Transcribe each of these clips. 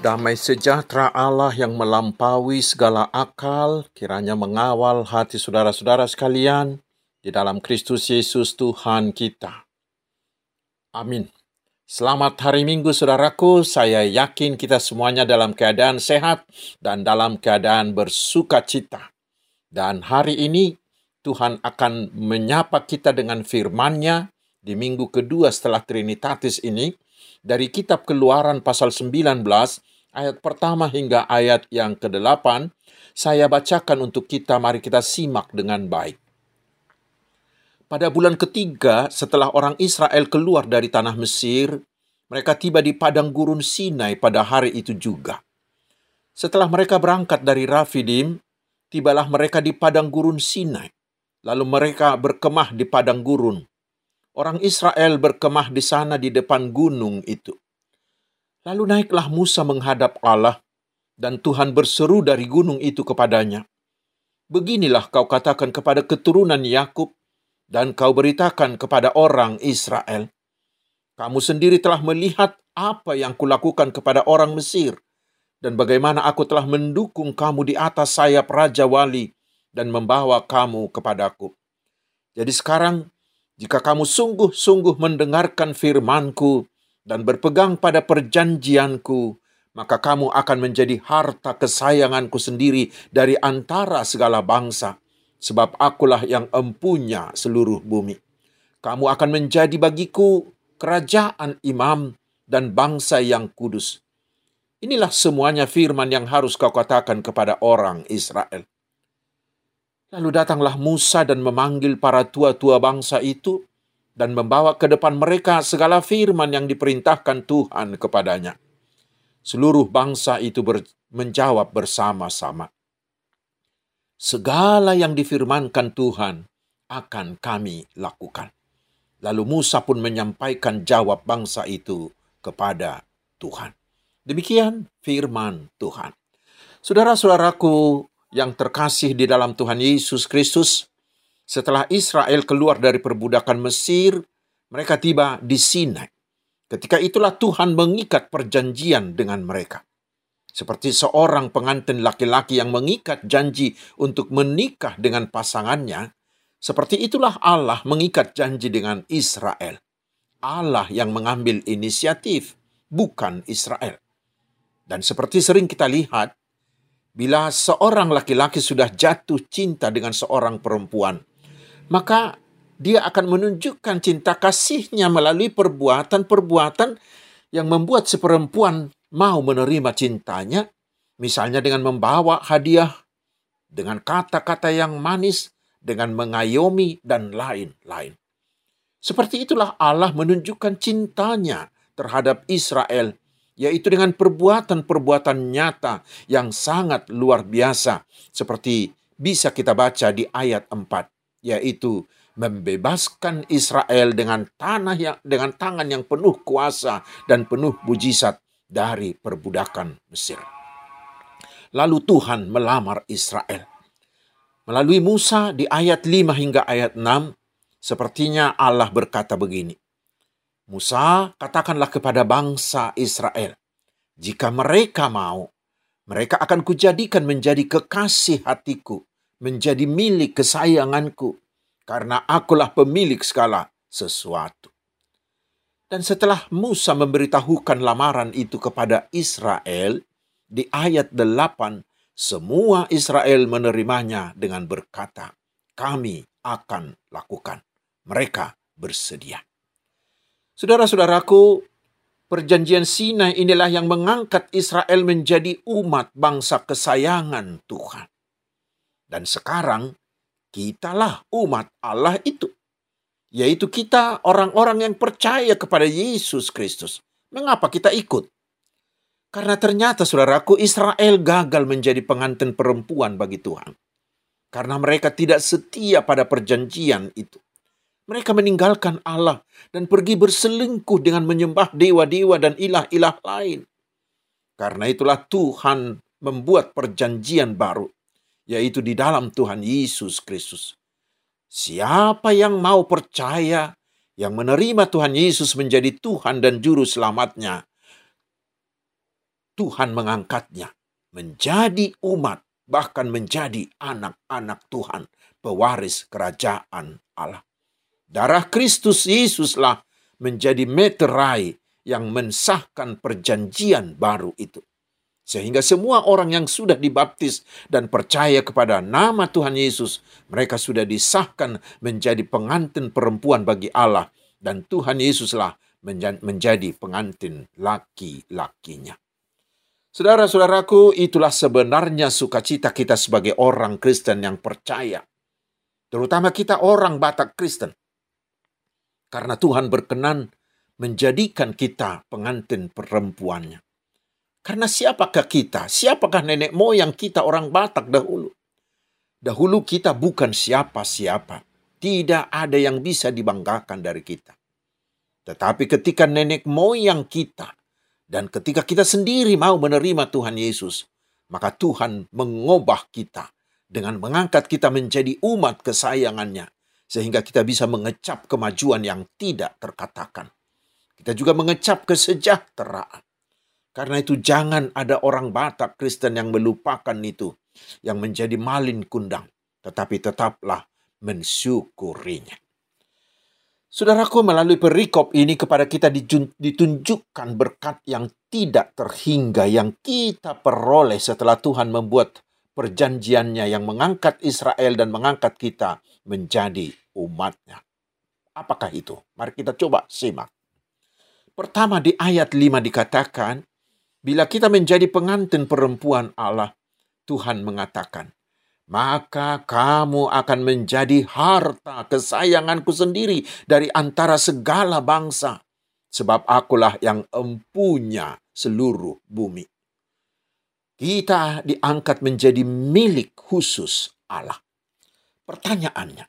Damai sejahtera Allah yang melampaui segala akal, kiranya mengawal hati saudara-saudara sekalian di dalam Kristus Yesus Tuhan kita. Amin. Selamat hari Minggu, saudaraku. Saya yakin kita semuanya dalam keadaan sehat dan dalam keadaan bersuka cita. Dan hari ini Tuhan akan menyapa kita dengan firman-Nya di minggu kedua setelah Trinitatis ini dari kitab Keluaran pasal 19 ayat pertama hingga ayat yang ke-8 saya bacakan untuk kita mari kita simak dengan baik. Pada bulan ketiga setelah orang Israel keluar dari tanah Mesir, mereka tiba di padang gurun Sinai pada hari itu juga. Setelah mereka berangkat dari Rafidim, tibalah mereka di padang gurun Sinai. Lalu mereka berkemah di padang gurun. Orang Israel berkemah di sana di depan gunung itu. Lalu naiklah Musa menghadap Allah, dan Tuhan berseru dari gunung itu kepadanya, Beginilah kau katakan kepada keturunan Yakub, dan kau beritakan kepada orang Israel. Kamu sendiri telah melihat apa yang kulakukan kepada orang Mesir, dan bagaimana aku telah mendukung kamu di atas sayap Raja Wali dan membawa kamu kepadaku. Jadi sekarang, jika kamu sungguh-sungguh mendengarkan firmanku dan berpegang pada perjanjianku, maka kamu akan menjadi harta kesayanganku sendiri dari antara segala bangsa sebab akulah yang empunya seluruh bumi. Kamu akan menjadi bagiku kerajaan imam dan bangsa yang kudus. Inilah semuanya firman yang harus kau katakan kepada orang Israel. Lalu datanglah Musa dan memanggil para tua-tua bangsa itu dan membawa ke depan mereka segala firman yang diperintahkan Tuhan kepadanya. Seluruh bangsa itu ber menjawab bersama-sama segala yang difirmankan Tuhan akan kami lakukan. Lalu Musa pun menyampaikan jawab bangsa itu kepada Tuhan. Demikian firman Tuhan. Saudara-saudaraku yang terkasih di dalam Tuhan Yesus Kristus, setelah Israel keluar dari perbudakan Mesir, mereka tiba di Sinai. Ketika itulah Tuhan mengikat perjanjian dengan mereka. Seperti seorang pengantin laki-laki yang mengikat janji untuk menikah dengan pasangannya, seperti itulah Allah mengikat janji dengan Israel. Allah yang mengambil inisiatif, bukan Israel. Dan seperti sering kita lihat, bila seorang laki-laki sudah jatuh cinta dengan seorang perempuan, maka dia akan menunjukkan cinta kasihnya melalui perbuatan-perbuatan yang membuat si perempuan mau menerima cintanya, misalnya dengan membawa hadiah, dengan kata-kata yang manis, dengan mengayomi, dan lain-lain. Seperti itulah Allah menunjukkan cintanya terhadap Israel, yaitu dengan perbuatan-perbuatan nyata yang sangat luar biasa, seperti bisa kita baca di ayat 4, yaitu membebaskan Israel dengan tanah yang dengan tangan yang penuh kuasa dan penuh mujizat dari perbudakan Mesir. Lalu Tuhan melamar Israel. Melalui Musa di ayat 5 hingga ayat 6, sepertinya Allah berkata begini. Musa, katakanlah kepada bangsa Israel, jika mereka mau, mereka akan kujadikan menjadi kekasih hatiku, menjadi milik kesayanganku, karena akulah pemilik segala sesuatu. Dan setelah Musa memberitahukan lamaran itu kepada Israel, di ayat 8, semua Israel menerimanya dengan berkata, kami akan lakukan. Mereka bersedia. Saudara-saudaraku, perjanjian Sinai inilah yang mengangkat Israel menjadi umat bangsa kesayangan Tuhan. Dan sekarang, kitalah umat Allah itu yaitu kita orang-orang yang percaya kepada Yesus Kristus. Mengapa kita ikut? Karena ternyata saudaraku Israel gagal menjadi pengantin perempuan bagi Tuhan. Karena mereka tidak setia pada perjanjian itu. Mereka meninggalkan Allah dan pergi berselingkuh dengan menyembah dewa-dewa dan ilah-ilah lain. Karena itulah Tuhan membuat perjanjian baru, yaitu di dalam Tuhan Yesus Kristus. Siapa yang mau percaya, yang menerima Tuhan Yesus menjadi Tuhan dan Juru Selamatnya, Tuhan mengangkatnya menjadi umat, bahkan menjadi anak-anak Tuhan, pewaris kerajaan Allah. Darah Kristus Yesuslah menjadi meterai yang mensahkan perjanjian baru itu. Sehingga semua orang yang sudah dibaptis dan percaya kepada nama Tuhan Yesus, mereka sudah disahkan menjadi pengantin perempuan bagi Allah. Dan Tuhan Yesuslah menjadi pengantin laki-lakinya. Saudara-saudaraku, itulah sebenarnya sukacita kita sebagai orang Kristen yang percaya. Terutama kita orang Batak Kristen. Karena Tuhan berkenan menjadikan kita pengantin perempuannya. Karena siapakah kita? Siapakah nenek moyang kita orang Batak dahulu? Dahulu kita bukan siapa-siapa. Tidak ada yang bisa dibanggakan dari kita. Tetapi ketika nenek moyang kita dan ketika kita sendiri mau menerima Tuhan Yesus, maka Tuhan mengubah kita dengan mengangkat kita menjadi umat kesayangannya sehingga kita bisa mengecap kemajuan yang tidak terkatakan. Kita juga mengecap kesejahteraan. Karena itu jangan ada orang Batak Kristen yang melupakan itu, yang menjadi malin kundang, tetapi tetaplah mensyukurinya. Saudaraku, melalui perikop ini kepada kita ditunjukkan berkat yang tidak terhingga yang kita peroleh setelah Tuhan membuat perjanjiannya yang mengangkat Israel dan mengangkat kita menjadi umatnya. Apakah itu? Mari kita coba simak. Pertama di ayat 5 dikatakan, Bila kita menjadi pengantin perempuan Allah, Tuhan mengatakan, maka kamu akan menjadi harta kesayanganku sendiri dari antara segala bangsa, sebab akulah yang empunya seluruh bumi. Kita diangkat menjadi milik khusus Allah. Pertanyaannya,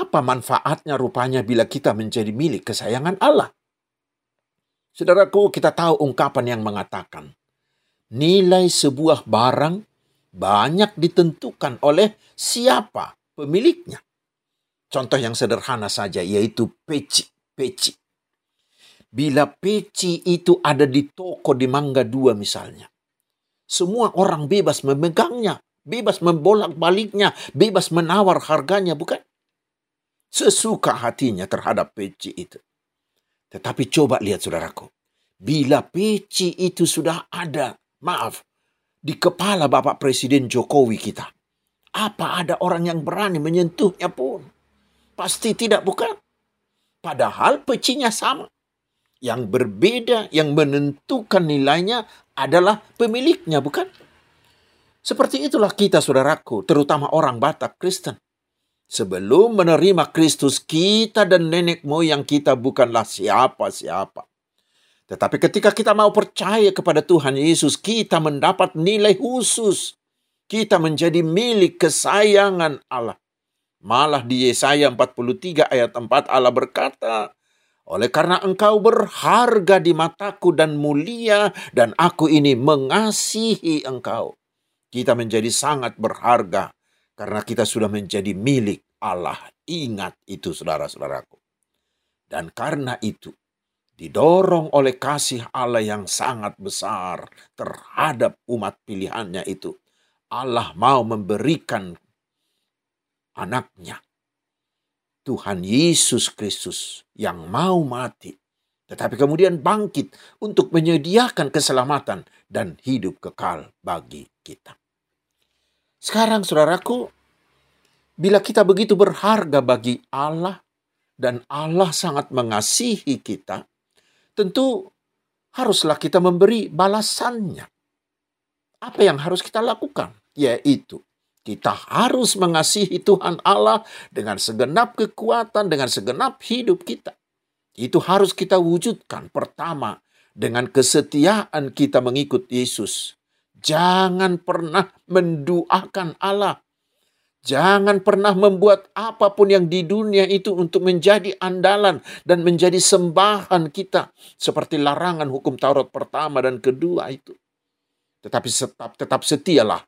apa manfaatnya rupanya bila kita menjadi milik kesayangan Allah? Saudaraku, kita tahu ungkapan yang mengatakan, nilai sebuah barang banyak ditentukan oleh siapa pemiliknya. Contoh yang sederhana saja yaitu peci. Peci. Bila peci itu ada di toko di Mangga Dua misalnya. Semua orang bebas memegangnya, bebas membolak-baliknya, bebas menawar harganya, bukan? Sesuka hatinya terhadap peci itu. Tetapi coba lihat saudaraku. Bila peci itu sudah ada, maaf, di kepala Bapak Presiden Jokowi kita. Apa ada orang yang berani menyentuhnya pun? Pasti tidak bukan. Padahal pecinya sama. Yang berbeda, yang menentukan nilainya adalah pemiliknya, bukan? Seperti itulah kita saudaraku, terutama orang Batak Kristen. Sebelum menerima Kristus, kita dan nenek moyang kita bukanlah siapa-siapa. Tetapi ketika kita mau percaya kepada Tuhan Yesus, kita mendapat nilai khusus. Kita menjadi milik kesayangan Allah. Malah di Yesaya 43 ayat 4 Allah berkata, oleh karena engkau berharga di mataku dan mulia, dan aku ini mengasihi engkau. Kita menjadi sangat berharga karena kita sudah menjadi milik Allah. Ingat itu saudara-saudaraku. Dan karena itu, didorong oleh kasih Allah yang sangat besar terhadap umat pilihannya itu, Allah mau memberikan anaknya, Tuhan Yesus Kristus yang mau mati, tetapi kemudian bangkit untuk menyediakan keselamatan dan hidup kekal bagi kita. Sekarang saudaraku, bila kita begitu berharga bagi Allah dan Allah sangat mengasihi kita, tentu haruslah kita memberi balasannya. Apa yang harus kita lakukan? Yaitu kita harus mengasihi Tuhan Allah dengan segenap kekuatan, dengan segenap hidup kita. Itu harus kita wujudkan. Pertama, dengan kesetiaan kita mengikut Yesus. Jangan pernah menduakan Allah. Jangan pernah membuat apa pun yang di dunia itu untuk menjadi andalan dan menjadi sembahan kita. Seperti larangan hukum Taurat pertama dan kedua itu. Tetapi tetap, tetap setialah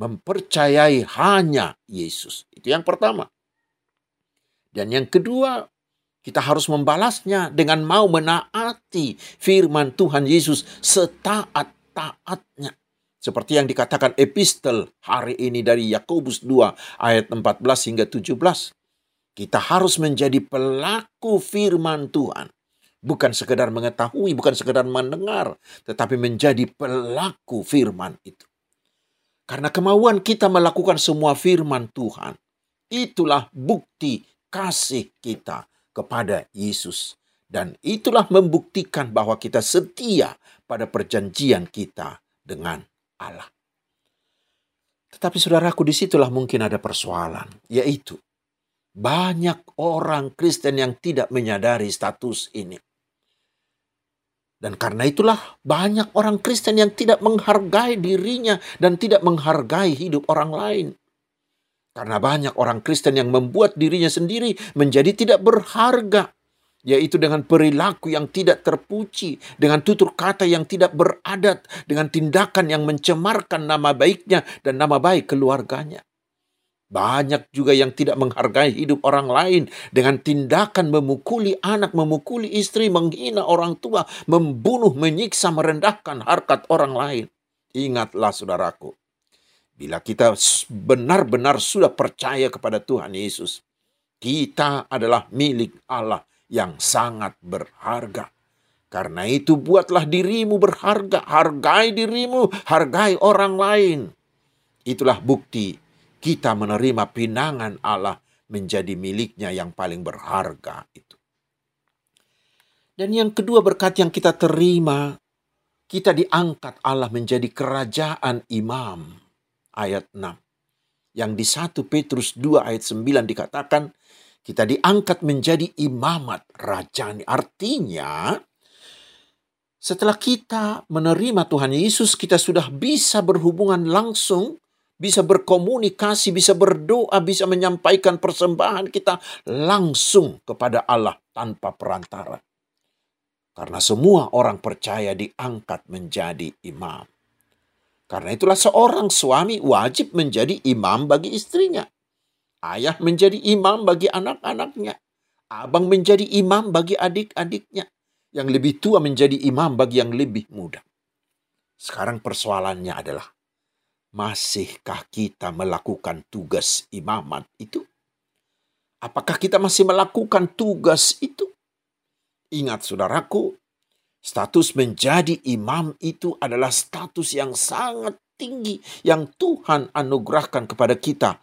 mempercayai hanya Yesus. Itu yang pertama. Dan yang kedua, kita harus membalasnya dengan mau menaati firman Tuhan Yesus setaat taatnya. Seperti yang dikatakan epistel hari ini dari Yakobus 2 ayat 14 hingga 17. Kita harus menjadi pelaku firman Tuhan. Bukan sekedar mengetahui, bukan sekedar mendengar, tetapi menjadi pelaku firman itu. Karena kemauan kita melakukan semua firman Tuhan, itulah bukti kasih kita kepada Yesus. Dan itulah membuktikan bahwa kita setia pada perjanjian kita dengan Allah. Tetapi saudaraku di situlah mungkin ada persoalan, yaitu banyak orang Kristen yang tidak menyadari status ini. Dan karena itulah banyak orang Kristen yang tidak menghargai dirinya dan tidak menghargai hidup orang lain. Karena banyak orang Kristen yang membuat dirinya sendiri menjadi tidak berharga yaitu dengan perilaku yang tidak terpuji, dengan tutur kata yang tidak beradat, dengan tindakan yang mencemarkan nama baiknya dan nama baik keluarganya. Banyak juga yang tidak menghargai hidup orang lain dengan tindakan memukuli anak, memukuli istri, menghina orang tua, membunuh, menyiksa, merendahkan harkat orang lain. Ingatlah saudaraku, bila kita benar-benar sudah percaya kepada Tuhan Yesus, kita adalah milik Allah yang sangat berharga. Karena itu buatlah dirimu berharga, hargai dirimu, hargai orang lain. Itulah bukti kita menerima pinangan Allah menjadi miliknya yang paling berharga itu. Dan yang kedua berkat yang kita terima, kita diangkat Allah menjadi kerajaan imam. Ayat 6. Yang di 1 Petrus 2 ayat 9 dikatakan, kita diangkat menjadi imamat rajani. Artinya, setelah kita menerima Tuhan Yesus, kita sudah bisa berhubungan langsung, bisa berkomunikasi, bisa berdoa, bisa menyampaikan persembahan kita langsung kepada Allah tanpa perantara. Karena semua orang percaya diangkat menjadi imam. Karena itulah seorang suami wajib menjadi imam bagi istrinya. Ayah menjadi imam bagi anak-anaknya. Abang menjadi imam bagi adik-adiknya. Yang lebih tua menjadi imam bagi yang lebih muda. Sekarang persoalannya adalah, masihkah kita melakukan tugas imamat itu? Apakah kita masih melakukan tugas itu? Ingat saudaraku, status menjadi imam itu adalah status yang sangat tinggi yang Tuhan anugerahkan kepada kita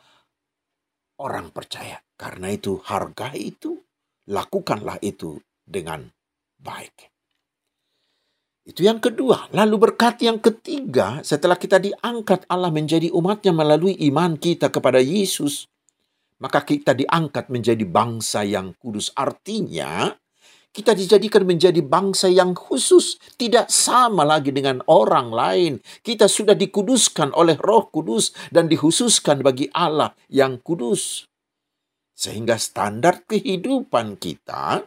orang percaya. Karena itu harga itu, lakukanlah itu dengan baik. Itu yang kedua. Lalu berkat yang ketiga, setelah kita diangkat Allah menjadi umatnya melalui iman kita kepada Yesus, maka kita diangkat menjadi bangsa yang kudus. Artinya, kita dijadikan menjadi bangsa yang khusus, tidak sama lagi dengan orang lain. Kita sudah dikuduskan oleh Roh Kudus dan dikhususkan bagi Allah yang kudus. Sehingga standar kehidupan kita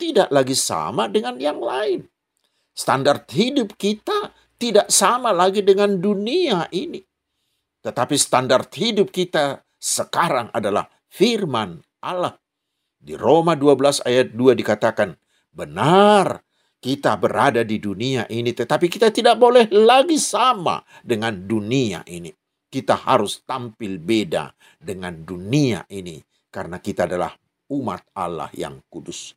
tidak lagi sama dengan yang lain. Standar hidup kita tidak sama lagi dengan dunia ini. Tetapi standar hidup kita sekarang adalah firman Allah di Roma 12 ayat 2 dikatakan, benar kita berada di dunia ini, tetapi kita tidak boleh lagi sama dengan dunia ini. Kita harus tampil beda dengan dunia ini, karena kita adalah umat Allah yang kudus.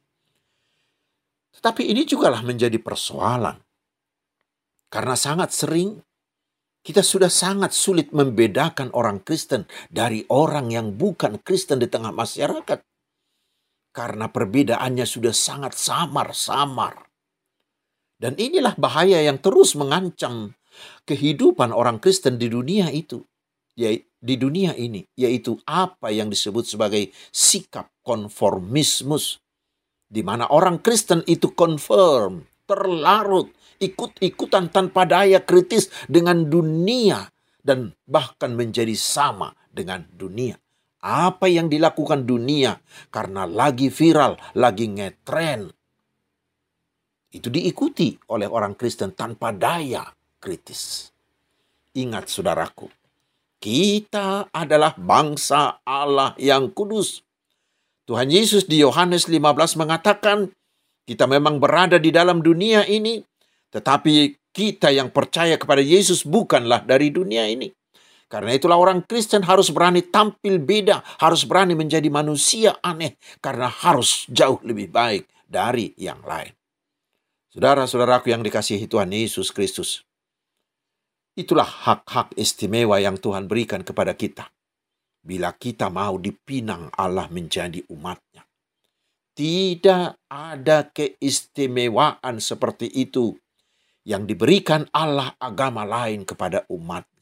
Tetapi ini jugalah menjadi persoalan. Karena sangat sering kita sudah sangat sulit membedakan orang Kristen dari orang yang bukan Kristen di tengah masyarakat karena perbedaannya sudah sangat samar-samar. Dan inilah bahaya yang terus mengancam kehidupan orang Kristen di dunia itu, yaitu di dunia ini, yaitu apa yang disebut sebagai sikap konformismus, di mana orang Kristen itu confirm, terlarut, ikut-ikutan tanpa daya kritis dengan dunia dan bahkan menjadi sama dengan dunia apa yang dilakukan dunia karena lagi viral, lagi ngetren. Itu diikuti oleh orang Kristen tanpa daya kritis. Ingat saudaraku, kita adalah bangsa Allah yang kudus. Tuhan Yesus di Yohanes 15 mengatakan, kita memang berada di dalam dunia ini, tetapi kita yang percaya kepada Yesus bukanlah dari dunia ini. Karena itulah orang Kristen harus berani tampil beda, harus berani menjadi manusia aneh, karena harus jauh lebih baik dari yang lain. Saudara-saudaraku yang dikasihi Tuhan Yesus Kristus, itulah hak-hak istimewa yang Tuhan berikan kepada kita. Bila kita mau dipinang Allah menjadi umatnya. Tidak ada keistimewaan seperti itu yang diberikan Allah agama lain kepada umatnya.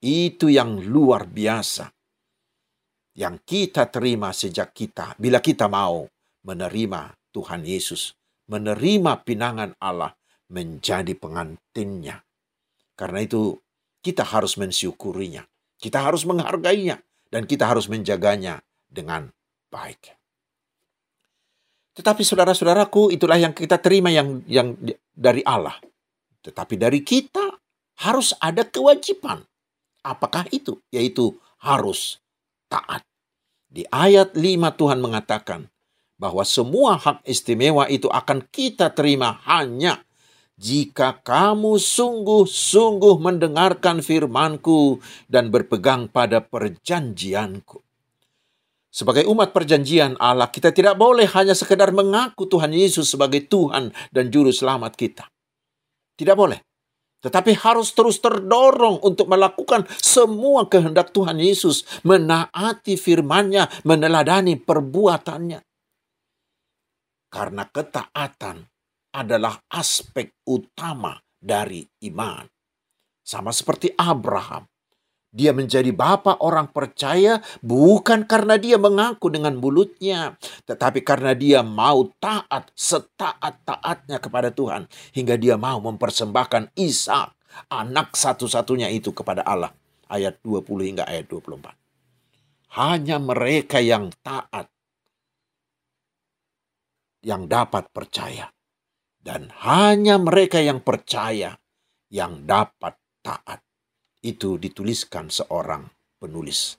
Itu yang luar biasa. Yang kita terima sejak kita, bila kita mau menerima Tuhan Yesus menerima pinangan Allah menjadi pengantinnya. Karena itu kita harus mensyukurinya. Kita harus menghargainya. Dan kita harus menjaganya dengan baik. Tetapi saudara-saudaraku itulah yang kita terima yang yang dari Allah. Tetapi dari kita harus ada kewajiban. Apakah itu? Yaitu harus taat. Di ayat 5 Tuhan mengatakan, bahwa semua hak istimewa itu akan kita terima hanya jika kamu sungguh-sungguh mendengarkan firmanku dan berpegang pada perjanjianku. Sebagai umat perjanjian Allah, kita tidak boleh hanya sekedar mengaku Tuhan Yesus sebagai Tuhan dan Juru Selamat kita. Tidak boleh. Tetapi harus terus terdorong untuk melakukan semua kehendak Tuhan Yesus, menaati firman-Nya, meneladani perbuatannya. Karena ketaatan adalah aspek utama dari iman. Sama seperti Abraham. Dia menjadi bapak orang percaya bukan karena dia mengaku dengan mulutnya, tetapi karena dia mau taat setaat-taatnya kepada Tuhan hingga dia mau mempersembahkan Ishak, anak satu-satunya itu kepada Allah. Ayat 20 hingga ayat 24. Hanya mereka yang taat yang dapat percaya. Dan hanya mereka yang percaya yang dapat taat. Itu dituliskan seorang penulis.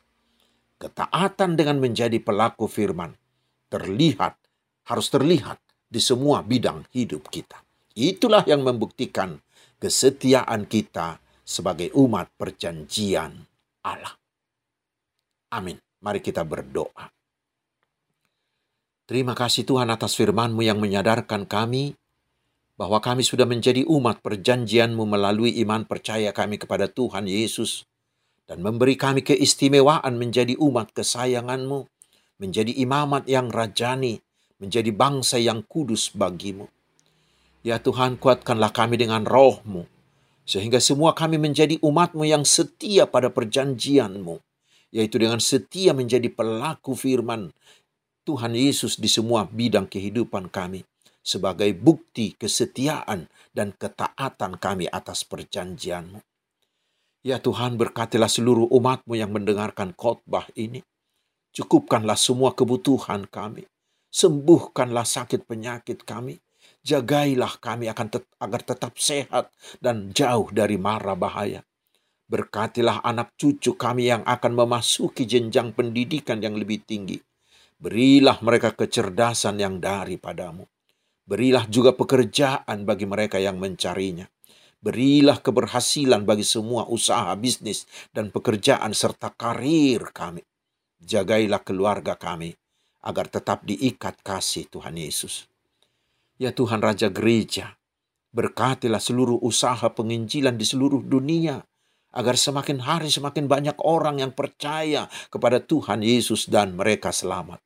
Ketaatan dengan menjadi pelaku firman terlihat, harus terlihat di semua bidang hidup kita. Itulah yang membuktikan kesetiaan kita sebagai umat perjanjian Allah. Amin. Mari kita berdoa. Terima kasih Tuhan atas firman-Mu yang menyadarkan kami bahwa kami sudah menjadi umat perjanjian-Mu melalui iman percaya kami kepada Tuhan Yesus dan memberi kami keistimewaan menjadi umat kesayangan-Mu, menjadi imamat yang rajani, menjadi bangsa yang kudus bagimu. Ya Tuhan, kuatkanlah kami dengan roh-Mu, sehingga semua kami menjadi umat-Mu yang setia pada perjanjian-Mu, yaitu dengan setia menjadi pelaku firman, Tuhan Yesus di semua bidang kehidupan kami sebagai bukti kesetiaan dan ketaatan kami atas perjanjian-Mu. Ya Tuhan berkatilah seluruh umat-Mu yang mendengarkan khotbah ini. Cukupkanlah semua kebutuhan kami. Sembuhkanlah sakit penyakit kami. Jagailah kami akan tet agar tetap sehat dan jauh dari mara bahaya. Berkatilah anak cucu kami yang akan memasuki jenjang pendidikan yang lebih tinggi Berilah mereka kecerdasan yang daripadamu. Berilah juga pekerjaan bagi mereka yang mencarinya. Berilah keberhasilan bagi semua usaha bisnis dan pekerjaan serta karir kami. Jagailah keluarga kami agar tetap diikat kasih Tuhan Yesus. Ya Tuhan Raja Gereja, berkatilah seluruh usaha penginjilan di seluruh dunia agar semakin hari semakin banyak orang yang percaya kepada Tuhan Yesus dan mereka selamat.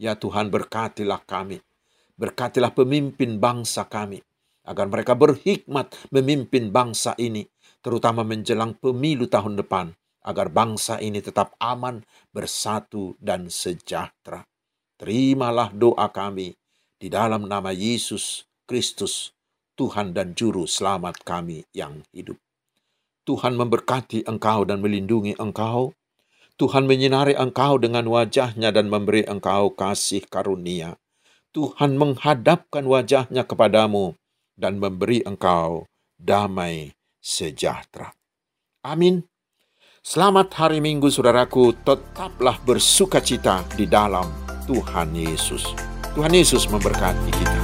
Ya Tuhan berkatilah kami. Berkatilah pemimpin bangsa kami. Agar mereka berhikmat memimpin bangsa ini. Terutama menjelang pemilu tahun depan. Agar bangsa ini tetap aman, bersatu, dan sejahtera. Terimalah doa kami di dalam nama Yesus Kristus, Tuhan dan Juru Selamat kami yang hidup. Tuhan memberkati engkau dan melindungi engkau. Tuhan menyinari engkau dengan wajahnya dan memberi engkau kasih karunia. Tuhan menghadapkan wajahnya kepadamu dan memberi engkau damai sejahtera. Amin. Selamat hari Minggu, saudaraku. Tetaplah bersuka cita di dalam Tuhan Yesus. Tuhan Yesus memberkati kita.